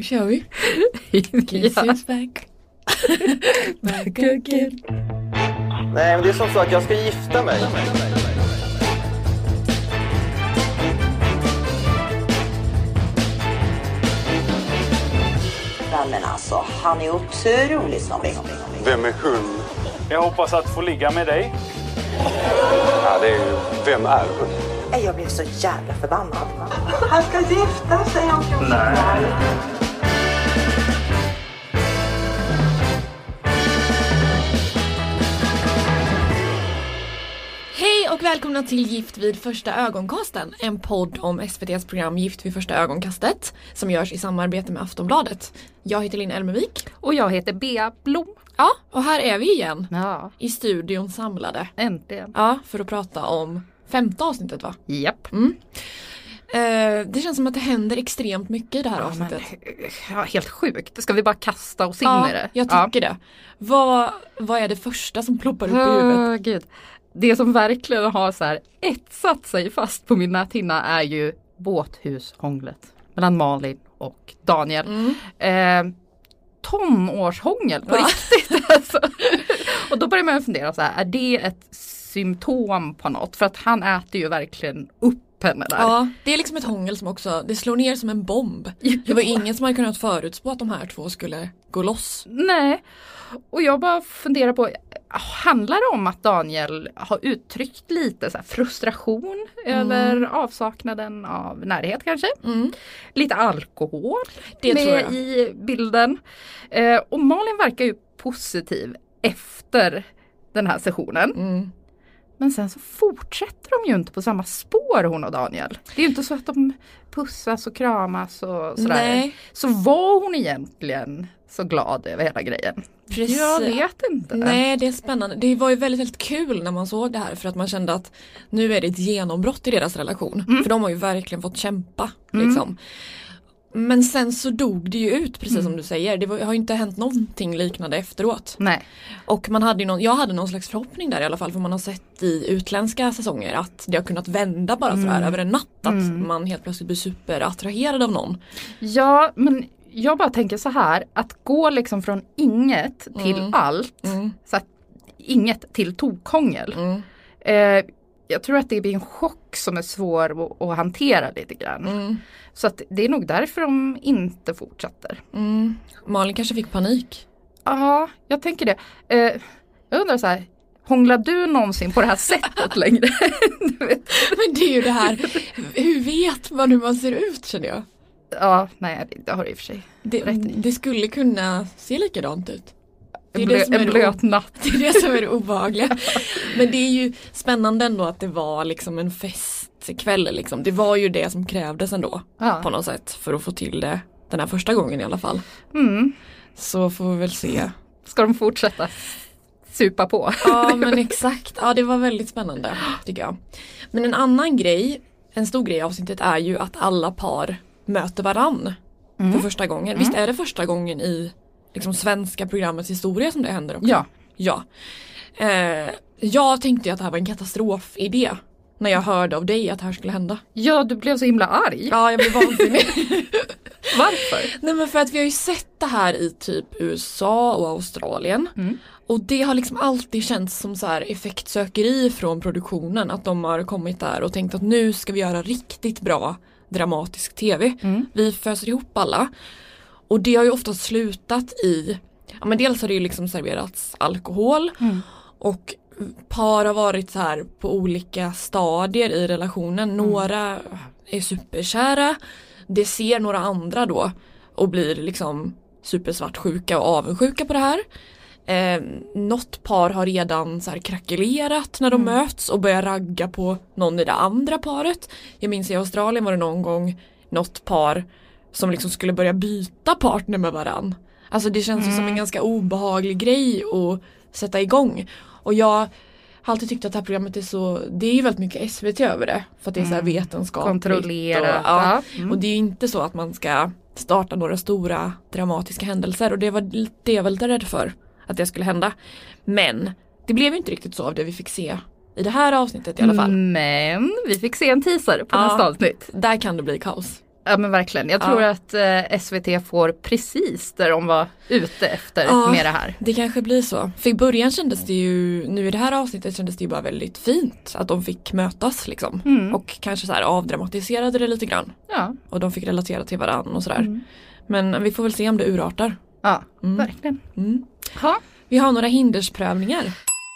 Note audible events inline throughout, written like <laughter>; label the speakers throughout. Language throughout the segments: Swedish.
Speaker 1: Nu kör vi. <laughs>
Speaker 2: Ja.
Speaker 1: back. <laughs> back again.
Speaker 3: Nej, men det är som så att jag ska gifta mig.
Speaker 4: Men alltså, han är otroligt snobbig.
Speaker 5: Vem är hon?
Speaker 6: Jag hoppas att få ligga med dig.
Speaker 5: Ja, det är ju... Vem är hon?
Speaker 4: Jag blev så jävla förbannad. Han ska gifta sig om 14
Speaker 6: Nej.
Speaker 1: Hej och välkomna till Gift vid första ögonkasten. En podd om SVTs program Gift vid första ögonkastet som görs i samarbete med Aftonbladet. Jag heter Linn Elmervik.
Speaker 2: Och jag heter Bea Blom.
Speaker 1: Ja, och här är vi igen.
Speaker 2: Ja,
Speaker 1: I studion samlade.
Speaker 2: äntligen.
Speaker 1: Ja, för att prata om femte avsnittet va?
Speaker 2: Japp.
Speaker 1: Eh, det känns som att det händer extremt mycket i det här
Speaker 2: Ja, men,
Speaker 1: avsnittet.
Speaker 2: ja, helt sjukt. Ska vi bara kasta oss in
Speaker 1: Ja,
Speaker 2: i det?
Speaker 1: jag tycker det. Vad, vad är det första som ploppar upp i huvudet?
Speaker 2: Gud. Det som verkligen har så här etsat sig fast på min näthinna är ju båthushånglet mellan Malin och Daniel. Eh, tonårshångel på
Speaker 1: Ja.
Speaker 2: riktigt. <laughs> Alltså. Och då börjar man fundera så här, är det ett symptom på något? För att han äter ju verkligen upp henne där.
Speaker 1: Ja, det är liksom ett hångel som också, det slår ner som en bomb. Det var ingen som hade kunnat förutspå att de här två skulle gå loss.
Speaker 2: Nej, och jag bara funderar på, handlar det om att Daniel har uttryckt lite frustration över avsaknaden av närhet kanske?
Speaker 1: Mm.
Speaker 2: Lite alkohol
Speaker 1: Det
Speaker 2: med i bilden. Eh, och Malin verkar ju positiv efter den här sessionen.
Speaker 1: Mm.
Speaker 2: Men sen så fortsätter de ju inte på samma spår hon och Daniel. Det är ju inte så att de pussas och kramas och sådär.
Speaker 1: Nej.
Speaker 2: Så var hon egentligen så glad över hela grejen?
Speaker 1: Precis.
Speaker 2: Jag vet inte.
Speaker 1: Nej det är spännande. Det var ju väldigt, väldigt kul när man såg det här för att man kände att nu är det ett genombrott i deras relation.
Speaker 2: Mm.
Speaker 1: För de har ju verkligen fått kämpa. Liksom. Men sen så dog det ju ut precis
Speaker 2: Mm.
Speaker 1: som du säger. Det var, har ju inte hänt någonting liknande efteråt.
Speaker 2: Nej.
Speaker 1: Och man hade ju någon, jag hade någon slags förhoppning där i alla fall för man har sett i utländska säsonger att det har kunnat vända bara
Speaker 2: Mm.
Speaker 1: sådär över en natt. Att man helt plötsligt blir superattraherad av någon.
Speaker 2: Ja, men jag bara tänker så här att gå liksom från inget till
Speaker 1: Mm.
Speaker 2: allt,
Speaker 1: Mm.
Speaker 2: så att inget till tokhångel.
Speaker 1: Mm.
Speaker 2: Eh, jag tror att det blir en chock som är svår att, att hantera lite grann.
Speaker 1: Mm.
Speaker 2: Så att det är nog därför de inte fortsätter.
Speaker 1: Mm. Malin kanske fick panik.
Speaker 2: Ja, jag tänker det. Eh, jag undrar så här, hånglar du någonsin på det här <laughs> sättet längre? <laughs>
Speaker 1: Men det är ju det här, hur vet man hur man ser ut känner jag?
Speaker 2: Ja, nej det, har du i och för sig.
Speaker 1: Det, det skulle kunna se likadant ut. Det är
Speaker 2: En,
Speaker 1: det
Speaker 2: blö,
Speaker 1: som
Speaker 2: en blöt natt. <laughs>
Speaker 1: Det är det som är det obehagliga. <laughs> Men det är ju spännande ändå att det var liksom en festkväll liksom. Det var ju det som krävdes ändå
Speaker 2: Ja.
Speaker 1: på något sätt för att få till det den här första gången i alla fall.
Speaker 2: Mm.
Speaker 1: Så får vi väl se.
Speaker 2: Ska de fortsätta supa på?
Speaker 1: Ja <laughs> men exakt, ja det var väldigt spännande tycker jag. Men en annan grej, en stor grej i avsnittet är ju att alla par möter varann för första gången. Visst är det första gången i liksom, svenska programmets historia som det händer också?
Speaker 2: Ja.
Speaker 1: Ja. Eh, jag tänkte ju att det här var en katastrofidé när jag hörde av dig att det här skulle hända.
Speaker 2: Ja, du blev så himla arg.
Speaker 1: Ja, jag blev vansinnig. <laughs>
Speaker 2: Varför?
Speaker 1: Nej men för att vi har ju sett det här i typ USA och Australien. Och det har liksom alltid känts som så här effektsökeri från produktionen. Att de har kommit där och tänkt att nu ska vi göra riktigt bra dramatisk tv. Vi föser ihop alla. Och det har ju ofta slutat i, ja men dels har det ju liksom serverats alkohol. Och par har varit så här på olika stadier i relationen. Några är superkära. Det ser några andra då och blir liksom supersvartsjuka och avundsjuka på det här. Eh, något par har redan så här krackelerat när de möts och börjar ragga på någon i det andra paret. Jag minns i Australien var det någon gång något par som liksom skulle börja byta partner med varann. Alltså det känns ju som en ganska obehaglig grej att sätta igång. Och jag har alltid tyckt att det här programmet är så, det är ju väldigt mycket SVT över det. För att det är så här vetenskapligt.
Speaker 2: Kontrollerat,
Speaker 1: Och, ja.
Speaker 2: Mm.
Speaker 1: och det är ju inte så att man ska starta några stora dramatiska händelser och det var det jag var lite rädd för. Att det skulle hända. Men det blev ju inte riktigt så av det vi fick se i det här avsnittet i alla fall.
Speaker 2: Men vi fick se en teaser på
Speaker 1: Ja.
Speaker 2: nästa avsnitt.
Speaker 1: Där kan det bli kaos.
Speaker 2: Ja men verkligen. Jag tror att eh, SVT får precis där de var ute efter
Speaker 1: Ja.
Speaker 2: med det här.
Speaker 1: Det kanske blir så. För i början kändes det ju, nu i det här avsnittet kändes det ju bara väldigt fint att de fick mötas liksom.
Speaker 2: Mm.
Speaker 1: Och kanske så här avdramatiserade det lite grann.
Speaker 2: Ja,
Speaker 1: Och de fick relatera till varandra och sådär.
Speaker 2: Mm.
Speaker 1: Men vi får väl se om det urartar.
Speaker 2: ja
Speaker 1: Mm.
Speaker 2: verkligen.
Speaker 1: Mm.
Speaker 2: Ja.
Speaker 1: Vi har några hindersprövningar.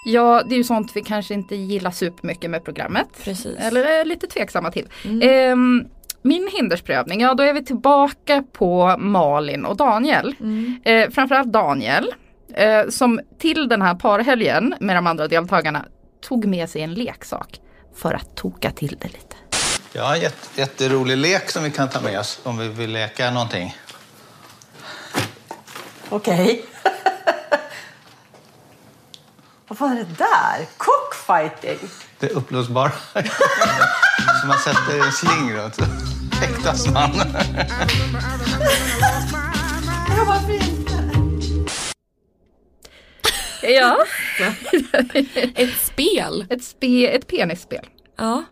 Speaker 2: ja, det är ju sånt vi kanske inte gillar supermycket med programmet.
Speaker 1: Precis.
Speaker 2: Eller är lite tveksamma till. Ehm, min hindersprövning, ja då är vi tillbaka på Malin och Daniel. Eh, framförallt Daniel. Eh, som till den här parhelgen med de andra deltagarna tog med sig en leksak. För att toka till det lite.
Speaker 7: En jätte, jätterolig lek som vi kan ta med oss om vi vill leka någonting.
Speaker 4: Okej. <laughs> Vad var det där? Cockfighting?
Speaker 7: Det är upplösbara. <laughs> så man sätter en sling runt så fäktas man.
Speaker 4: Ja, varför inte?
Speaker 2: Ja,
Speaker 1: Ett spel.
Speaker 2: ett, spe, ett penisspel.
Speaker 1: Ja.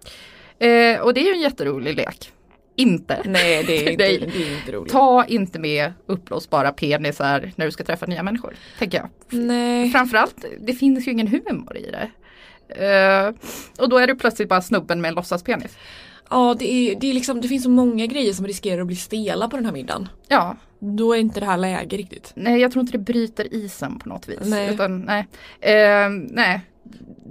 Speaker 2: Eh, och det är ju en jätterolig lek. Inte.
Speaker 1: Nej det är inte, <laughs> det är inte roligt.
Speaker 2: Ta inte med uppblåsbara penisar när du ska träffa nya människor. Tänker jag.
Speaker 1: Nej.
Speaker 2: Framförallt, det finns ju ingen humor i det. Eh, och då är det plötsligt bara snubben med en låtsaspenis.
Speaker 1: Ja det, är, det, är liksom, det finns så många grejer som riskerar att bli stela på den här middagen.
Speaker 2: Ja,
Speaker 1: Då är inte det här läge riktigt.
Speaker 2: nej jag tror inte det bryter isen på något vis.
Speaker 1: Nej.
Speaker 2: Utan, nej. Eh, nej.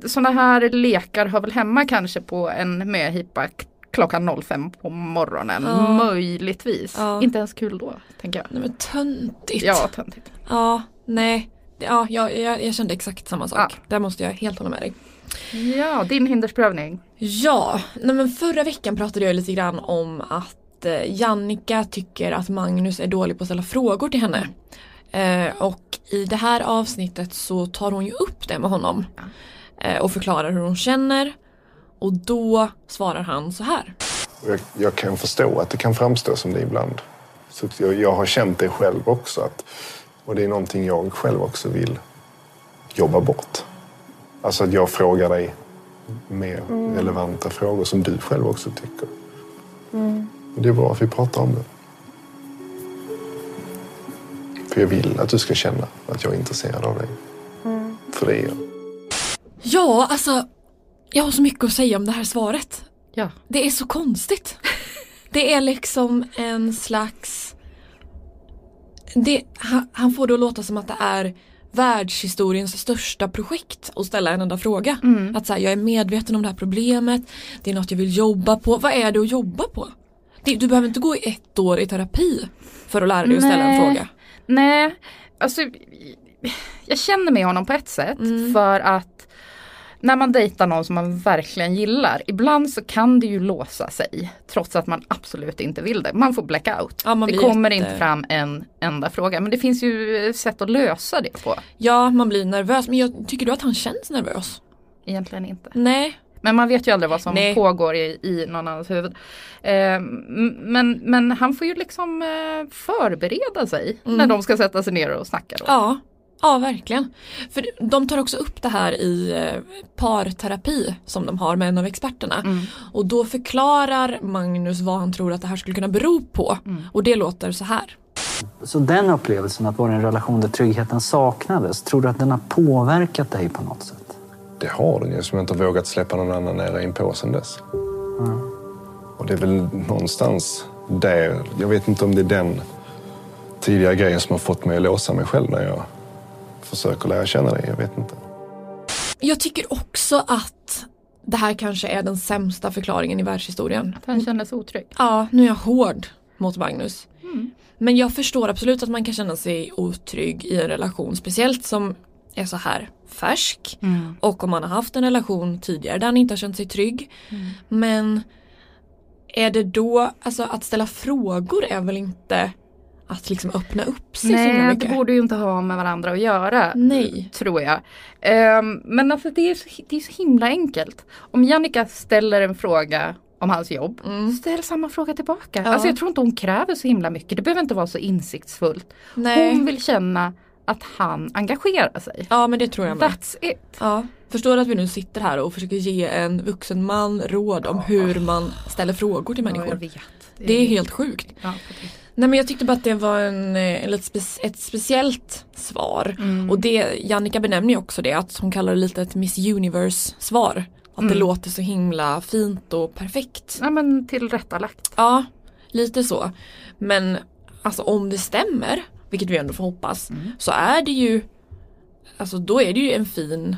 Speaker 2: Sådana här lekar hör väl hemma kanske på en möhippa klockan 05 på morgonen.
Speaker 1: Ja.
Speaker 2: Möjligtvis.
Speaker 1: Ja.
Speaker 2: Inte ens kul då, tänker jag.
Speaker 1: Nej men töntigt.
Speaker 2: Ja, töntigt.
Speaker 1: Ja, nej. Ja, jag, jag, jag kände exakt samma sak.
Speaker 2: Ja.
Speaker 1: Där måste jag helt hålla med dig.
Speaker 2: Ja, din hindersprövning.
Speaker 1: Ja, nej men förra veckan pratade jag lite grann om att eh, Jannica tycker att Magnus är dålig på att ställa frågor till henne. Eh, och i det här avsnittet så tar hon ju upp det med honom. Eh, och förklarar hur hon känner. Och då svarar han så här.
Speaker 8: Jag, jag kan förstå att det kan framstå som det ibland. Så jag, jag har känt det själv också. Att, och det är någonting jag själv också vill jobba bort. Alltså att jag frågar dig mer relevanta frågor som du själv också tycker. Och det är bra att vi pratar om det. För jag vill att du ska känna att jag är intresserad av dig. För det är jag.
Speaker 1: Ja, alltså jag har så mycket att säga om det här svaret.
Speaker 2: Ja.
Speaker 1: Det är så konstigt. Det är liksom en slags... Det, han, han får det att låta som att det är världshistoriens största projekt att ställa en enda fråga. Att säga, jag är medveten om det här problemet, det är något jag vill jobba på. Vad är det att jobba på? Det, du behöver inte gå i ett år i terapi för att lära dig att ställa en fråga.
Speaker 2: Nej, alltså jag känner med honom på ett sätt
Speaker 1: Mm.
Speaker 2: för att när man dejtar någon som man verkligen gillar, ibland så kan det ju låsa sig trots att man absolut inte vill det. Man får blackout.
Speaker 1: Ja, man
Speaker 2: det kommer
Speaker 1: jätte-
Speaker 2: inte fram en enda fråga men det finns ju sätt att lösa det på.
Speaker 1: Ja, man blir nervös. Men jag, tycker du att han känns nervös?
Speaker 2: Egentligen inte.
Speaker 1: Nej.
Speaker 2: Men man vet ju aldrig vad som
Speaker 1: Nej.
Speaker 2: pågår i, i någon annans huvud. Eh, men, men han får ju liksom eh, förbereda sig när de ska sätta sig ner och snacka. Då.
Speaker 1: Mm. Ja, ja verkligen. För de tar också upp det här i eh, parterapi som de har med en av experterna. Och då förklarar Magnus vad han tror att det här skulle kunna bero på. Och det låter så här.
Speaker 9: Så den upplevelsen att vara i en relation där tryggheten saknades, tror du att den har påverkat dig på något sätt?
Speaker 8: Det har den ju som jag inte har vågat släppa någon annan nära in på sen dess. Och det är väl någonstans där, jag vet inte om det är den tidiga grejen som har fått mig att låsa mig själv när jag försöker lära känna dig. Jag vet inte.
Speaker 1: Jag tycker också att det här kanske är den sämsta förklaringen i världshistorien.
Speaker 2: Att han känner sig otrygg.
Speaker 1: Ja, nu är jag hård mot Magnus. Men jag förstår absolut att man kan känna sig otrygg i en relation, speciellt som är så här färsk. Och om man har haft en relation tidigare där han inte har känt sig trygg. Men är det då, alltså att ställa frågor är väl inte att liksom öppna upp sig så himla
Speaker 2: Nej, det
Speaker 1: mycket?
Speaker 2: borde ju inte ha med varandra att göra.
Speaker 1: Nej.
Speaker 2: Tror jag. Ehm, men alltså det är, så, det är så himla enkelt. Om Jannica ställer en fråga om hans jobb, ställ samma fråga tillbaka.
Speaker 1: Mm. Ja.
Speaker 2: Alltså jag tror inte hon kräver så himla mycket. Det behöver inte vara så insiktsfullt.
Speaker 1: Nej.
Speaker 2: Hon vill känna att han engagerar sig.
Speaker 1: Ja men det tror jag med.
Speaker 2: That's it.
Speaker 1: Ja. Förstår att vi nu sitter här och försöker ge en vuxen man råd om hur man ställer frågor till
Speaker 2: Ja, jag
Speaker 1: människor.
Speaker 2: vet.
Speaker 1: Det är helt sjukt.
Speaker 2: Ja.
Speaker 1: Nej men jag tyckte bara att det var en, eh, en lite spe- ett speciellt svar.
Speaker 2: Mm.
Speaker 1: Och det, Jannica benämner ju också det, att hon kallar det lite ett Miss Universe svar. Att
Speaker 2: Mm.
Speaker 1: det låter så himla fint och perfekt.
Speaker 2: Ja men tillrättalagt.
Speaker 1: Ja, lite så. Men alltså om det stämmer, vilket vi ändå får hoppas,
Speaker 2: Mm.
Speaker 1: så är det ju Alltså då är det ju en fin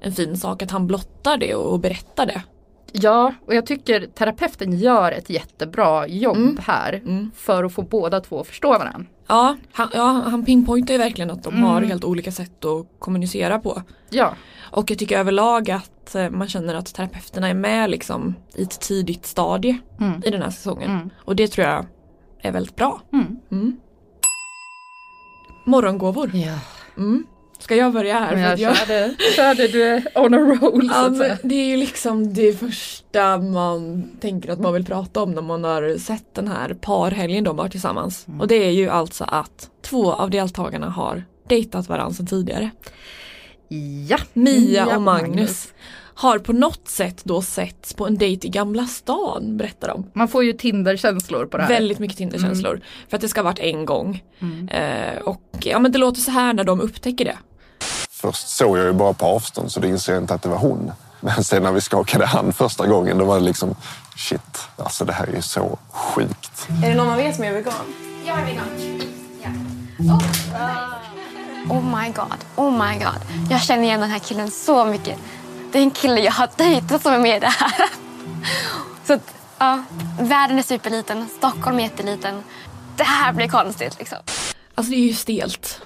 Speaker 1: En fin sak att han blottar det och berättar det.
Speaker 2: Ja, och jag tycker terapeuten gör ett jättebra jobb
Speaker 1: Mm.
Speaker 2: här för att få båda två att förstå varandra.
Speaker 1: Ja, han, ja, han pinpointar ju verkligen att de
Speaker 2: Mm.
Speaker 1: har helt olika sätt att kommunicera på.
Speaker 2: Ja,
Speaker 1: Och jag tycker överlag att eh, man känner att terapeuterna är med liksom i ett tidigt stadie
Speaker 2: Mm.
Speaker 1: i den här säsongen.
Speaker 2: Mm.
Speaker 1: Och det tror jag är väldigt bra.
Speaker 2: Mm.
Speaker 1: Mm. Morgongåvor.
Speaker 2: ja.
Speaker 1: Mm. Ska jag börja här?
Speaker 2: Men
Speaker 1: För
Speaker 2: jag
Speaker 1: jag-
Speaker 2: körde, körde du är on a roll så
Speaker 1: Ja, det är ju liksom det första man tänker att man vill prata om när man har sett den här parhelgen de har tillsammans.
Speaker 2: Mm.
Speaker 1: Och det är ju alltså att två av deltagarna har dejtat varandra sedan tidigare.
Speaker 2: Ja,
Speaker 1: Mia och Magnus har på något sätt då setts på en dejt i Gamla stan berättar de.
Speaker 2: Man får ju Tinder-känslor på det här.
Speaker 1: Väldigt mycket Tinder-känslor. För att det ska ha varit en gång.
Speaker 2: Mm.
Speaker 1: Eh, och ja men det låter så här när de upptäcker det.
Speaker 8: Först såg jag ju bara på avstånd så det insåg jag inte att det var hon. Men sen när vi skakade hand första gången då var det liksom shit, alltså det här är ju så sjukt.
Speaker 10: Är det någon av er som är vegan?
Speaker 11: Jag är vegan. Oh my god, oh my god. Jag känner igen den här killen så mycket. Det är en kille jag har dejtat som är med i det här. Så att, ja, världen är superliten, Stockholm är jätteliten. Det här blir konstigt liksom.
Speaker 1: Alltså det är ju stelt.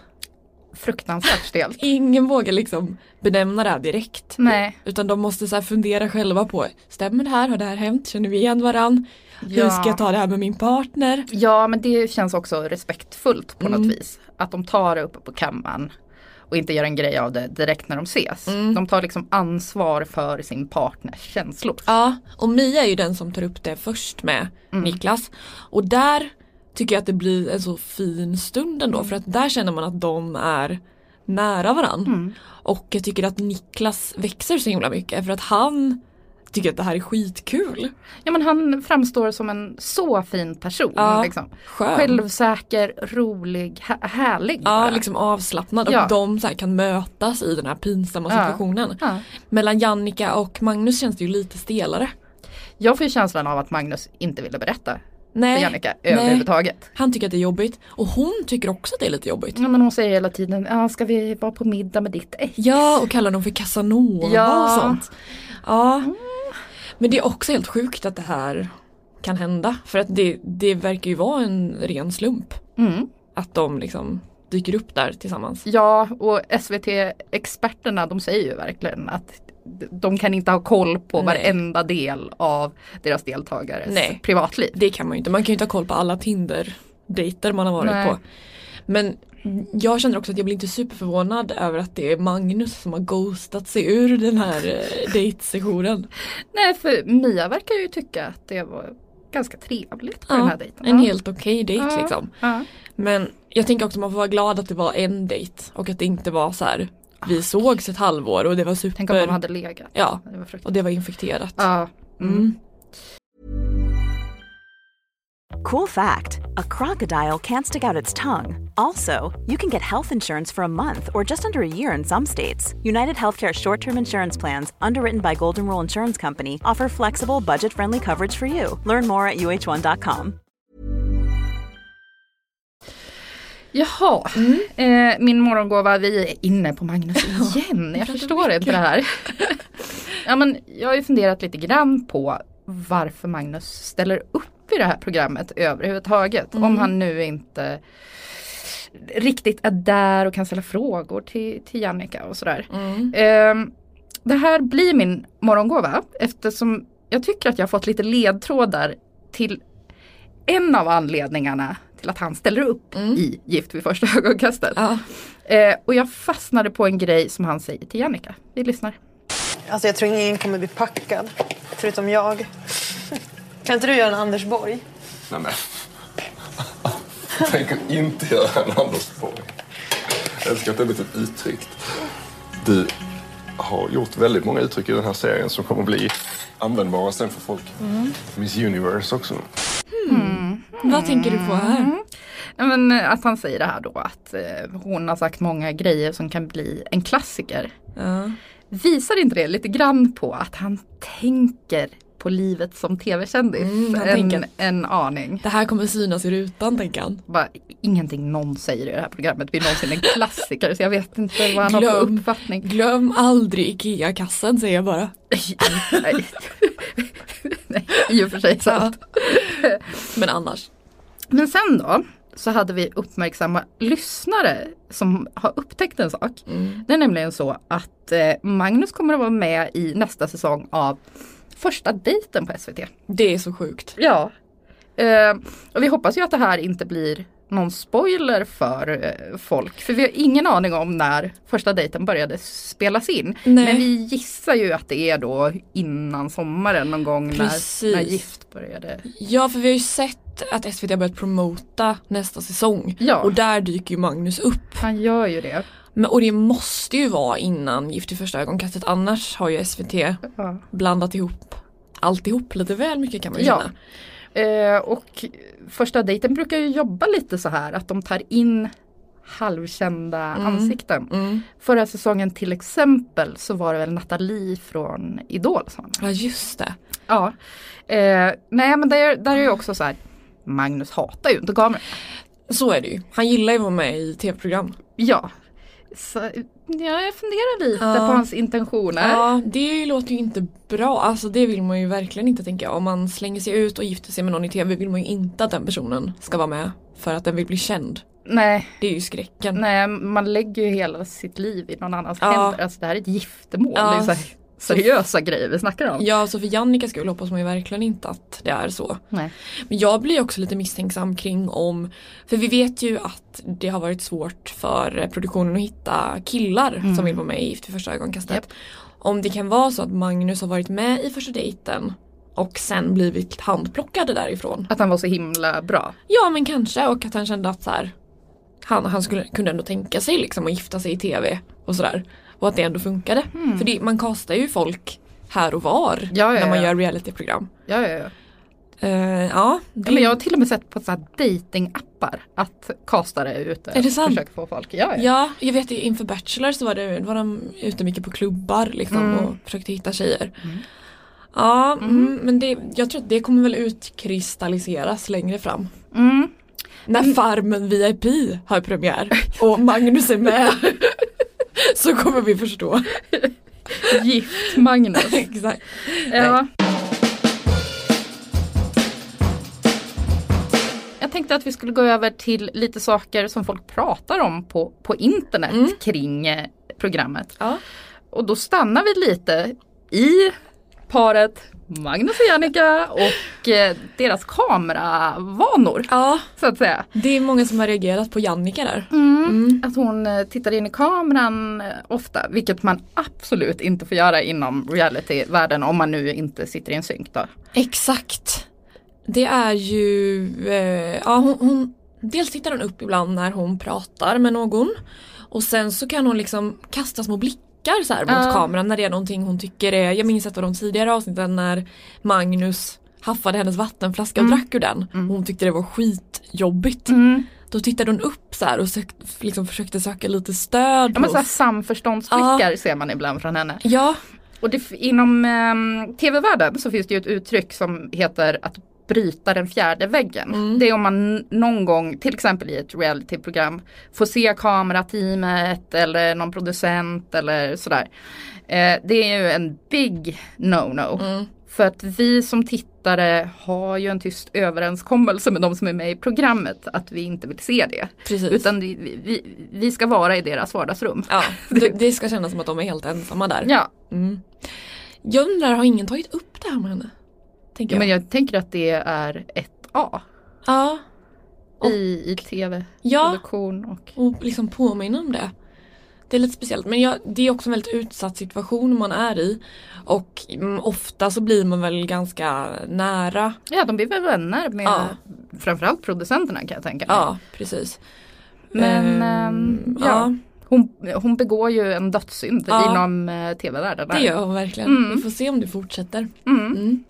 Speaker 2: Fruktansvärt stelt. <laughs>
Speaker 1: Ingen vågar liksom benämna det här direkt.
Speaker 2: Nej.
Speaker 1: Utan de måste så fundera själva på, stämmer det här? Har det här hänt? Känner vi igen varann? Hur
Speaker 2: Ja.
Speaker 1: ska jag ta det här med min partner?
Speaker 2: Ja, men det känns också respektfullt på
Speaker 1: Mm.
Speaker 2: något vis. Att de tar det uppe på kammaren och inte gör en grej av det direkt när de ses.
Speaker 1: Mm.
Speaker 2: De tar liksom ansvar för sin partners känslor.
Speaker 1: Ja, och Mia är ju den som tar upp det först med
Speaker 2: Mm.
Speaker 1: Niklas. Och där tycker jag att det blir en så fin stund ändå för att där känner man att de är nära varann.
Speaker 2: Mm.
Speaker 1: Och jag tycker att Niklas växer så himla mycket för att han tycker att det här är skitkul.
Speaker 2: Ja men han framstår som en så fin person.
Speaker 1: Ja,
Speaker 2: liksom. Självsäker, rolig, hä- härlig.
Speaker 1: Ja, liksom avslappnad och
Speaker 2: Ja.
Speaker 1: de så kan mötas i den här pinsamma situationen.
Speaker 2: Ja.
Speaker 1: Mellan Jannica och Magnus känns det ju lite stelare.
Speaker 2: Jag får ju känslan av att Magnus inte ville berätta
Speaker 1: Nej,
Speaker 2: för Jannica överhuvudtaget.
Speaker 1: Han tycker att det är jobbigt och hon tycker också att det är lite jobbigt.
Speaker 2: Ja, men hon säger hela tiden, ja, ska vi vara på middag med ditt ex?
Speaker 1: Ja, och kallar dem för Casanova
Speaker 2: Ja.
Speaker 1: och sånt. Ja. Men det är också helt sjukt att det här kan hända. För att det, det verkar ju vara en ren slump.
Speaker 2: Mm.
Speaker 1: Att de liksom dyker upp där tillsammans.
Speaker 2: Ja, och SVT-experterna de säger ju verkligen att de kan inte ha koll på
Speaker 1: Nej.
Speaker 2: varenda del av deras deltagares
Speaker 1: Nej.
Speaker 2: privatliv.
Speaker 1: Det kan man ju inte. Man kan ju inte ha koll på alla Tinder-dejter man har varit
Speaker 2: Nej.
Speaker 1: på. Men jag känner också att jag blir inte superförvånad över att det är Magnus som har ghostat sig ur den här eh, dejtsessionen.
Speaker 2: Nej, för Mia verkar ju tycka att det var ganska trevligt på den här dejten.
Speaker 1: en
Speaker 2: Ja.
Speaker 1: helt okej dejt
Speaker 2: Ja.
Speaker 1: liksom.
Speaker 2: Ja.
Speaker 1: Men jag tänker också att man får vara glad att det var en dejt och att det inte var så här vi sågs ett halvår och det var super.
Speaker 2: Tänk om de hade legat.
Speaker 1: Ja,
Speaker 2: Det
Speaker 1: och det var infekterat.
Speaker 2: Ja.
Speaker 1: Mm.
Speaker 12: Cool fact a crocodile can't stick out its tongue. Also, you can get health insurance for a month or just under a year in some states. United Healthcare short term insurance plans, underwritten by Golden Rule Insurance Company, offer flexible, budget friendly coverage for you. Learn more at uh1.com.
Speaker 2: Jaha, eh, min morgongåva, vi är inne på Magnus igen. Jag förstår inte det här. <laughs> ja, men jag har ju funderat lite grann på varför Magnus ställer upp i det här programmet överhuvudtaget. Om han nu inte riktigt är där och kan ställa frågor till, till Jannica och sådär. Eh, det här blir min morgongåva eftersom jag tycker att jag har fått lite ledtrådar till en av anledningarna till att han ställer upp i Gift vid första ögonkastet. Eh, och jag fastnade på en grej som han säger till Jannica. Vi lyssnar.
Speaker 10: Alltså jag tror ingen kommer bli packad. Förutom jag. Kan inte du göra en Anders Borg?
Speaker 8: Nej men. Jag tänker inte göra en Anders Borg. Jag älskar att det är lite uttryckt. Du har gjort väldigt många uttryck i den här serien som kommer bli användbara sen för folk.
Speaker 10: Mm.
Speaker 8: Miss Universe också.
Speaker 1: Hmm. Vad tänker du på här?
Speaker 2: Mm. Men, eh, att han säger det här då att eh, hon har sagt många grejer som kan bli en klassiker.
Speaker 1: Ja.
Speaker 2: Visar inte det lite grann på att han tänker på livet som tv-kändis?
Speaker 1: Mm,
Speaker 2: en,
Speaker 1: tänker-
Speaker 2: en aning.
Speaker 1: Det här kommer synas i rutan tänker han.
Speaker 2: Bara, ingenting någon säger i det här programmet blir någonsin en klassiker så jag vet inte vad han har för
Speaker 1: Glöm.
Speaker 2: uppfattning.
Speaker 1: Glöm aldrig IKEA-kassen säger jag bara. <laughs> <laughs>
Speaker 2: Nej. I och för sig sant. <laughs>
Speaker 1: Men annars.
Speaker 2: Men sen då så hade vi uppmärksamma lyssnare som har upptäckt en sak. Det är nämligen så att eh, Magnus kommer att vara med i nästa säsong av Första dejten på SVT.
Speaker 1: Det är så sjukt.
Speaker 2: Ja. Eh, och vi hoppas ju att det här inte blir någon spoiler för eh, folk. För vi har ingen aning om när första dejten började spelas in.
Speaker 1: Nej.
Speaker 2: Men vi gissar ju att det är då innan sommaren någon gång när, när Gift började.
Speaker 1: Ja för vi har ju sett att SVT har börjat promota nästa säsong.
Speaker 2: Ja.
Speaker 1: Och där dyker ju Magnus upp.
Speaker 2: Han gör ju det.
Speaker 1: Men, och det måste ju vara innan Gift i första ögonkastet annars har ju SVT
Speaker 2: Ja.
Speaker 1: blandat ihop alltihop lite väl mycket kan man ju
Speaker 2: Ja.
Speaker 1: känna.
Speaker 2: Eh, och första dejten brukar ju jobba lite så här att de tar in halvkända
Speaker 1: Mm.
Speaker 2: ansikten.
Speaker 1: Mm.
Speaker 2: Förra säsongen till exempel så var det väl Nathalie från Idol. Som.
Speaker 1: Ja just det.
Speaker 2: Ja. Eh, nej men där, där är ju också så här Magnus hatar ju inte kameran.
Speaker 1: Så är det ju. Han gillar ju att vara med i tv-program.
Speaker 2: Ja. Så, ja, jag funderar lite
Speaker 1: Ja.
Speaker 2: på hans intentioner.
Speaker 1: Ja det låter ju inte bra. Alltså det vill man ju verkligen inte tänka. Om man slänger sig ut och gifter sig med någon i tv vill man ju inte att den personen ska vara med. För att den vill bli känd.
Speaker 2: Nej,
Speaker 1: Det är ju skräcken.
Speaker 2: nej, man lägger ju hela sitt liv i någon annans
Speaker 1: Ja.
Speaker 2: händer. Alltså det här är ett giftermål.
Speaker 1: Ja.
Speaker 2: Det är så här, seriösa grejer vi snackar om.
Speaker 1: Ja, så för Jannikas skull hoppas man ju verkligen inte att det är så.
Speaker 2: Nej.
Speaker 1: Men jag blir också lite misstänksam kring om, för vi vet ju att det har varit svårt för produktionen att hitta killar
Speaker 2: Mm.
Speaker 1: som vill vara med i Gift vid första ögonkastet. Om det kan vara så att Magnus har varit med i första dejten och sen blivit handplockade därifrån.
Speaker 2: Att han var så himla bra.
Speaker 1: Ja men kanske och att han kände att så här, han, han skulle, kunde ändå tänka sig liksom att gifta sig i tv och sådär. Och att det ändå funkade. För det, man kastar ju folk här och var
Speaker 2: Mm. Ja, ja,
Speaker 1: när man
Speaker 2: ja.
Speaker 1: gör realityprogram.
Speaker 2: Ja, ja, ja.
Speaker 1: Eh, ja, det,
Speaker 2: men jag har till och med sett på så datingappar att kastare är ute
Speaker 1: Är det
Speaker 2: och
Speaker 1: sant?
Speaker 2: försöker få folk. Ja, ja.
Speaker 1: ja, jag vet inför Bachelor så var, det, var de ute mycket på klubbar liksom
Speaker 2: Mm.
Speaker 1: och försökte hitta tjejer. Ja, mm, men det, jag tror att det kommer väl utkristalliseras längre fram.
Speaker 2: Mm.
Speaker 1: När Farmen VIP har premiär och Magnus är med. <laughs> så kommer vi förstå.
Speaker 2: Gift Magnus. <laughs>
Speaker 1: Exakt.
Speaker 2: Ja. Jag tänkte att vi skulle gå över till lite saker som folk pratar om på, på internet kring eh, programmet.
Speaker 1: Ja.
Speaker 2: Och då stannar vi lite i paret Magnus och Jannica och eh, deras kameravanor.
Speaker 1: ja,
Speaker 2: Så att säga.
Speaker 1: det är många som har reagerat på Jannica där.
Speaker 2: Att hon eh, tittar in i kameran eh, ofta, vilket man absolut inte får göra inom realityvärlden om man nu inte sitter i en synk då.
Speaker 1: Exakt. Det är ju, eh, ja hon, hon, dels tittar hon upp ibland när hon pratar med någon och sen så kan hon liksom kasta små blickar så här mot
Speaker 2: Ja.
Speaker 1: kameran när det är någonting hon tycker är, jag minns ett av de tidigare avsnitten när Magnus haffade hennes vattenflaska och drack ur den. Hon tyckte det var skitjobbigt. Då tittade hon upp så här och sök, liksom försökte söka lite stöd.
Speaker 2: Ja, men så här samförståndsblickar ser man ibland från henne.
Speaker 1: ja,
Speaker 2: Och det, inom eh, tv-världen så finns det ju ett uttryck som heter att bryta den fjärde väggen. Det är om man någon gång, till exempel i ett realityprogram, får se kamerateamet eller någon producent eller sådär. Eh, det är ju en big no-no. För att vi som tittare har ju en tyst överenskommelse med de som är med i programmet att vi inte vill se det.
Speaker 1: precis.
Speaker 2: Utan vi, vi, vi ska vara i deras vardagsrum.
Speaker 1: ja, <laughs> det, det ska kännas som att de är helt ensamma där.
Speaker 2: Ja,
Speaker 1: Mm. Jag undrar, har ingen tagit upp det här med henne? Tänker jag.
Speaker 2: men jag tänker att det är ett A
Speaker 1: Ja, Och-
Speaker 2: i, i tv-produktion. Och...
Speaker 1: och liksom påminna om det. Det är lite speciellt men jag, det är också en väldigt utsatt situation man är i. Och mm, ofta så blir man väl ganska nära.
Speaker 2: Ja, de blir väl vänner med
Speaker 1: Ja.
Speaker 2: framförallt producenterna kan jag tänka mig.
Speaker 1: Ja, precis.
Speaker 2: Men
Speaker 1: ehm,
Speaker 2: ja,
Speaker 1: ja.
Speaker 2: Hon, hon begår ju en dödssynd
Speaker 1: Ja.
Speaker 2: inom eh, tv-världen.
Speaker 1: Det gör hon verkligen.
Speaker 2: Mm.
Speaker 1: Vi får se om det fortsätter.
Speaker 2: Mm.
Speaker 1: Mm.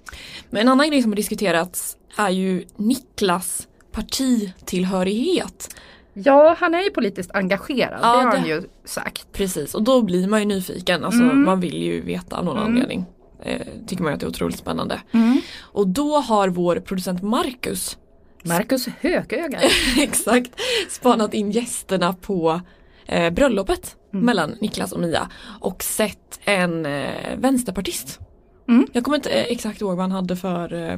Speaker 1: Men en annan grej som har diskuterats är ju Niklas partitillhörighet.
Speaker 2: Ja, han är ju politiskt engagerad,
Speaker 1: Ja,
Speaker 2: det har
Speaker 1: det-
Speaker 2: han ju sagt.
Speaker 1: Precis, och då blir man ju nyfiken. Alltså,
Speaker 2: Mm.
Speaker 1: Man vill ju veta av någon
Speaker 2: Mm.
Speaker 1: anledning. Eh, tycker man ju att det är otroligt spännande.
Speaker 2: Mm.
Speaker 1: Och då har vår producent Marcus
Speaker 2: Marcus Hököga. <laughs>
Speaker 1: Exakt, spanat in gästerna på eh, bröllopet
Speaker 2: Mm.
Speaker 1: mellan Niklas och Mia och sett en eh, vänsterpartist.
Speaker 2: Mm.
Speaker 1: Jag kommer inte eh, exakt ihåg vad han hade för, eh,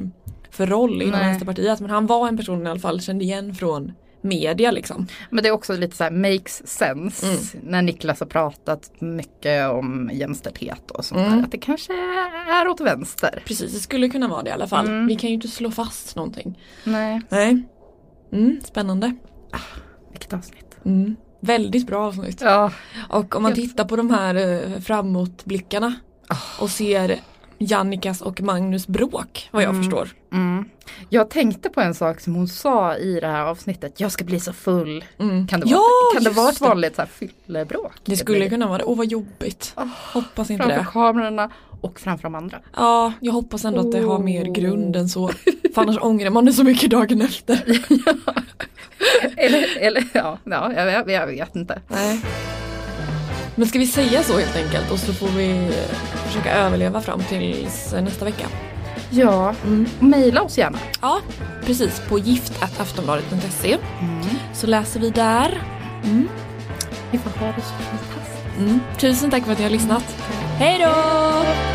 Speaker 1: för roll inom
Speaker 2: Nej.
Speaker 1: Vänsterpartiet men han var en person i alla fall kände igen från media liksom.
Speaker 2: Men det är också lite så här makes sense
Speaker 1: Mm.
Speaker 2: när Niklas har pratat mycket om jämställdhet och sånt
Speaker 1: Mm.
Speaker 2: där. Att det kanske är åt vänster.
Speaker 1: Precis, det skulle kunna vara det i alla fall.
Speaker 2: Mm.
Speaker 1: Vi kan ju inte slå fast någonting.
Speaker 2: Nej,
Speaker 1: Nej. Mm, spännande.
Speaker 2: vilket avsnitt.
Speaker 1: Mm. Väldigt bra avsnitt.
Speaker 2: Ja,
Speaker 1: Och om man tittar på de här eh, framåtblickarna och ser Jannikas och Magnus bråk vad jag
Speaker 2: Mm.
Speaker 1: förstår.
Speaker 2: Mm. Jag tänkte på en sak som hon sa i det här avsnittet. Jag ska bli så full.
Speaker 1: Mm.
Speaker 2: Kan det
Speaker 1: Ja,
Speaker 2: vara, kan det vara ett vanligt så här fyllebråk?
Speaker 1: Det skulle kunna vara det. Åh vad jobbigt. hoppas inte det.
Speaker 2: kamerorna och framför de andra.
Speaker 1: Ja, jag hoppas ändå att det har mer grund än så. För annars ångrar man det så mycket dagen efter. <laughs>
Speaker 2: Eller, eller ja, ja jag, jag, jag vet inte.
Speaker 1: Nej. Men ska vi säga så helt enkelt och så får vi eh, försöka överleva fram tills eh, nästa vecka.
Speaker 2: Ja,
Speaker 1: Mm.
Speaker 2: mejla oss gärna.
Speaker 1: Ja, precis. På gift.aftonbladet.se
Speaker 2: Mm.
Speaker 1: så läser vi där. Mm.
Speaker 2: Vi får ha det så fantastiskt.
Speaker 1: Mm. Tusen tack för att ni har lyssnat. Hej då!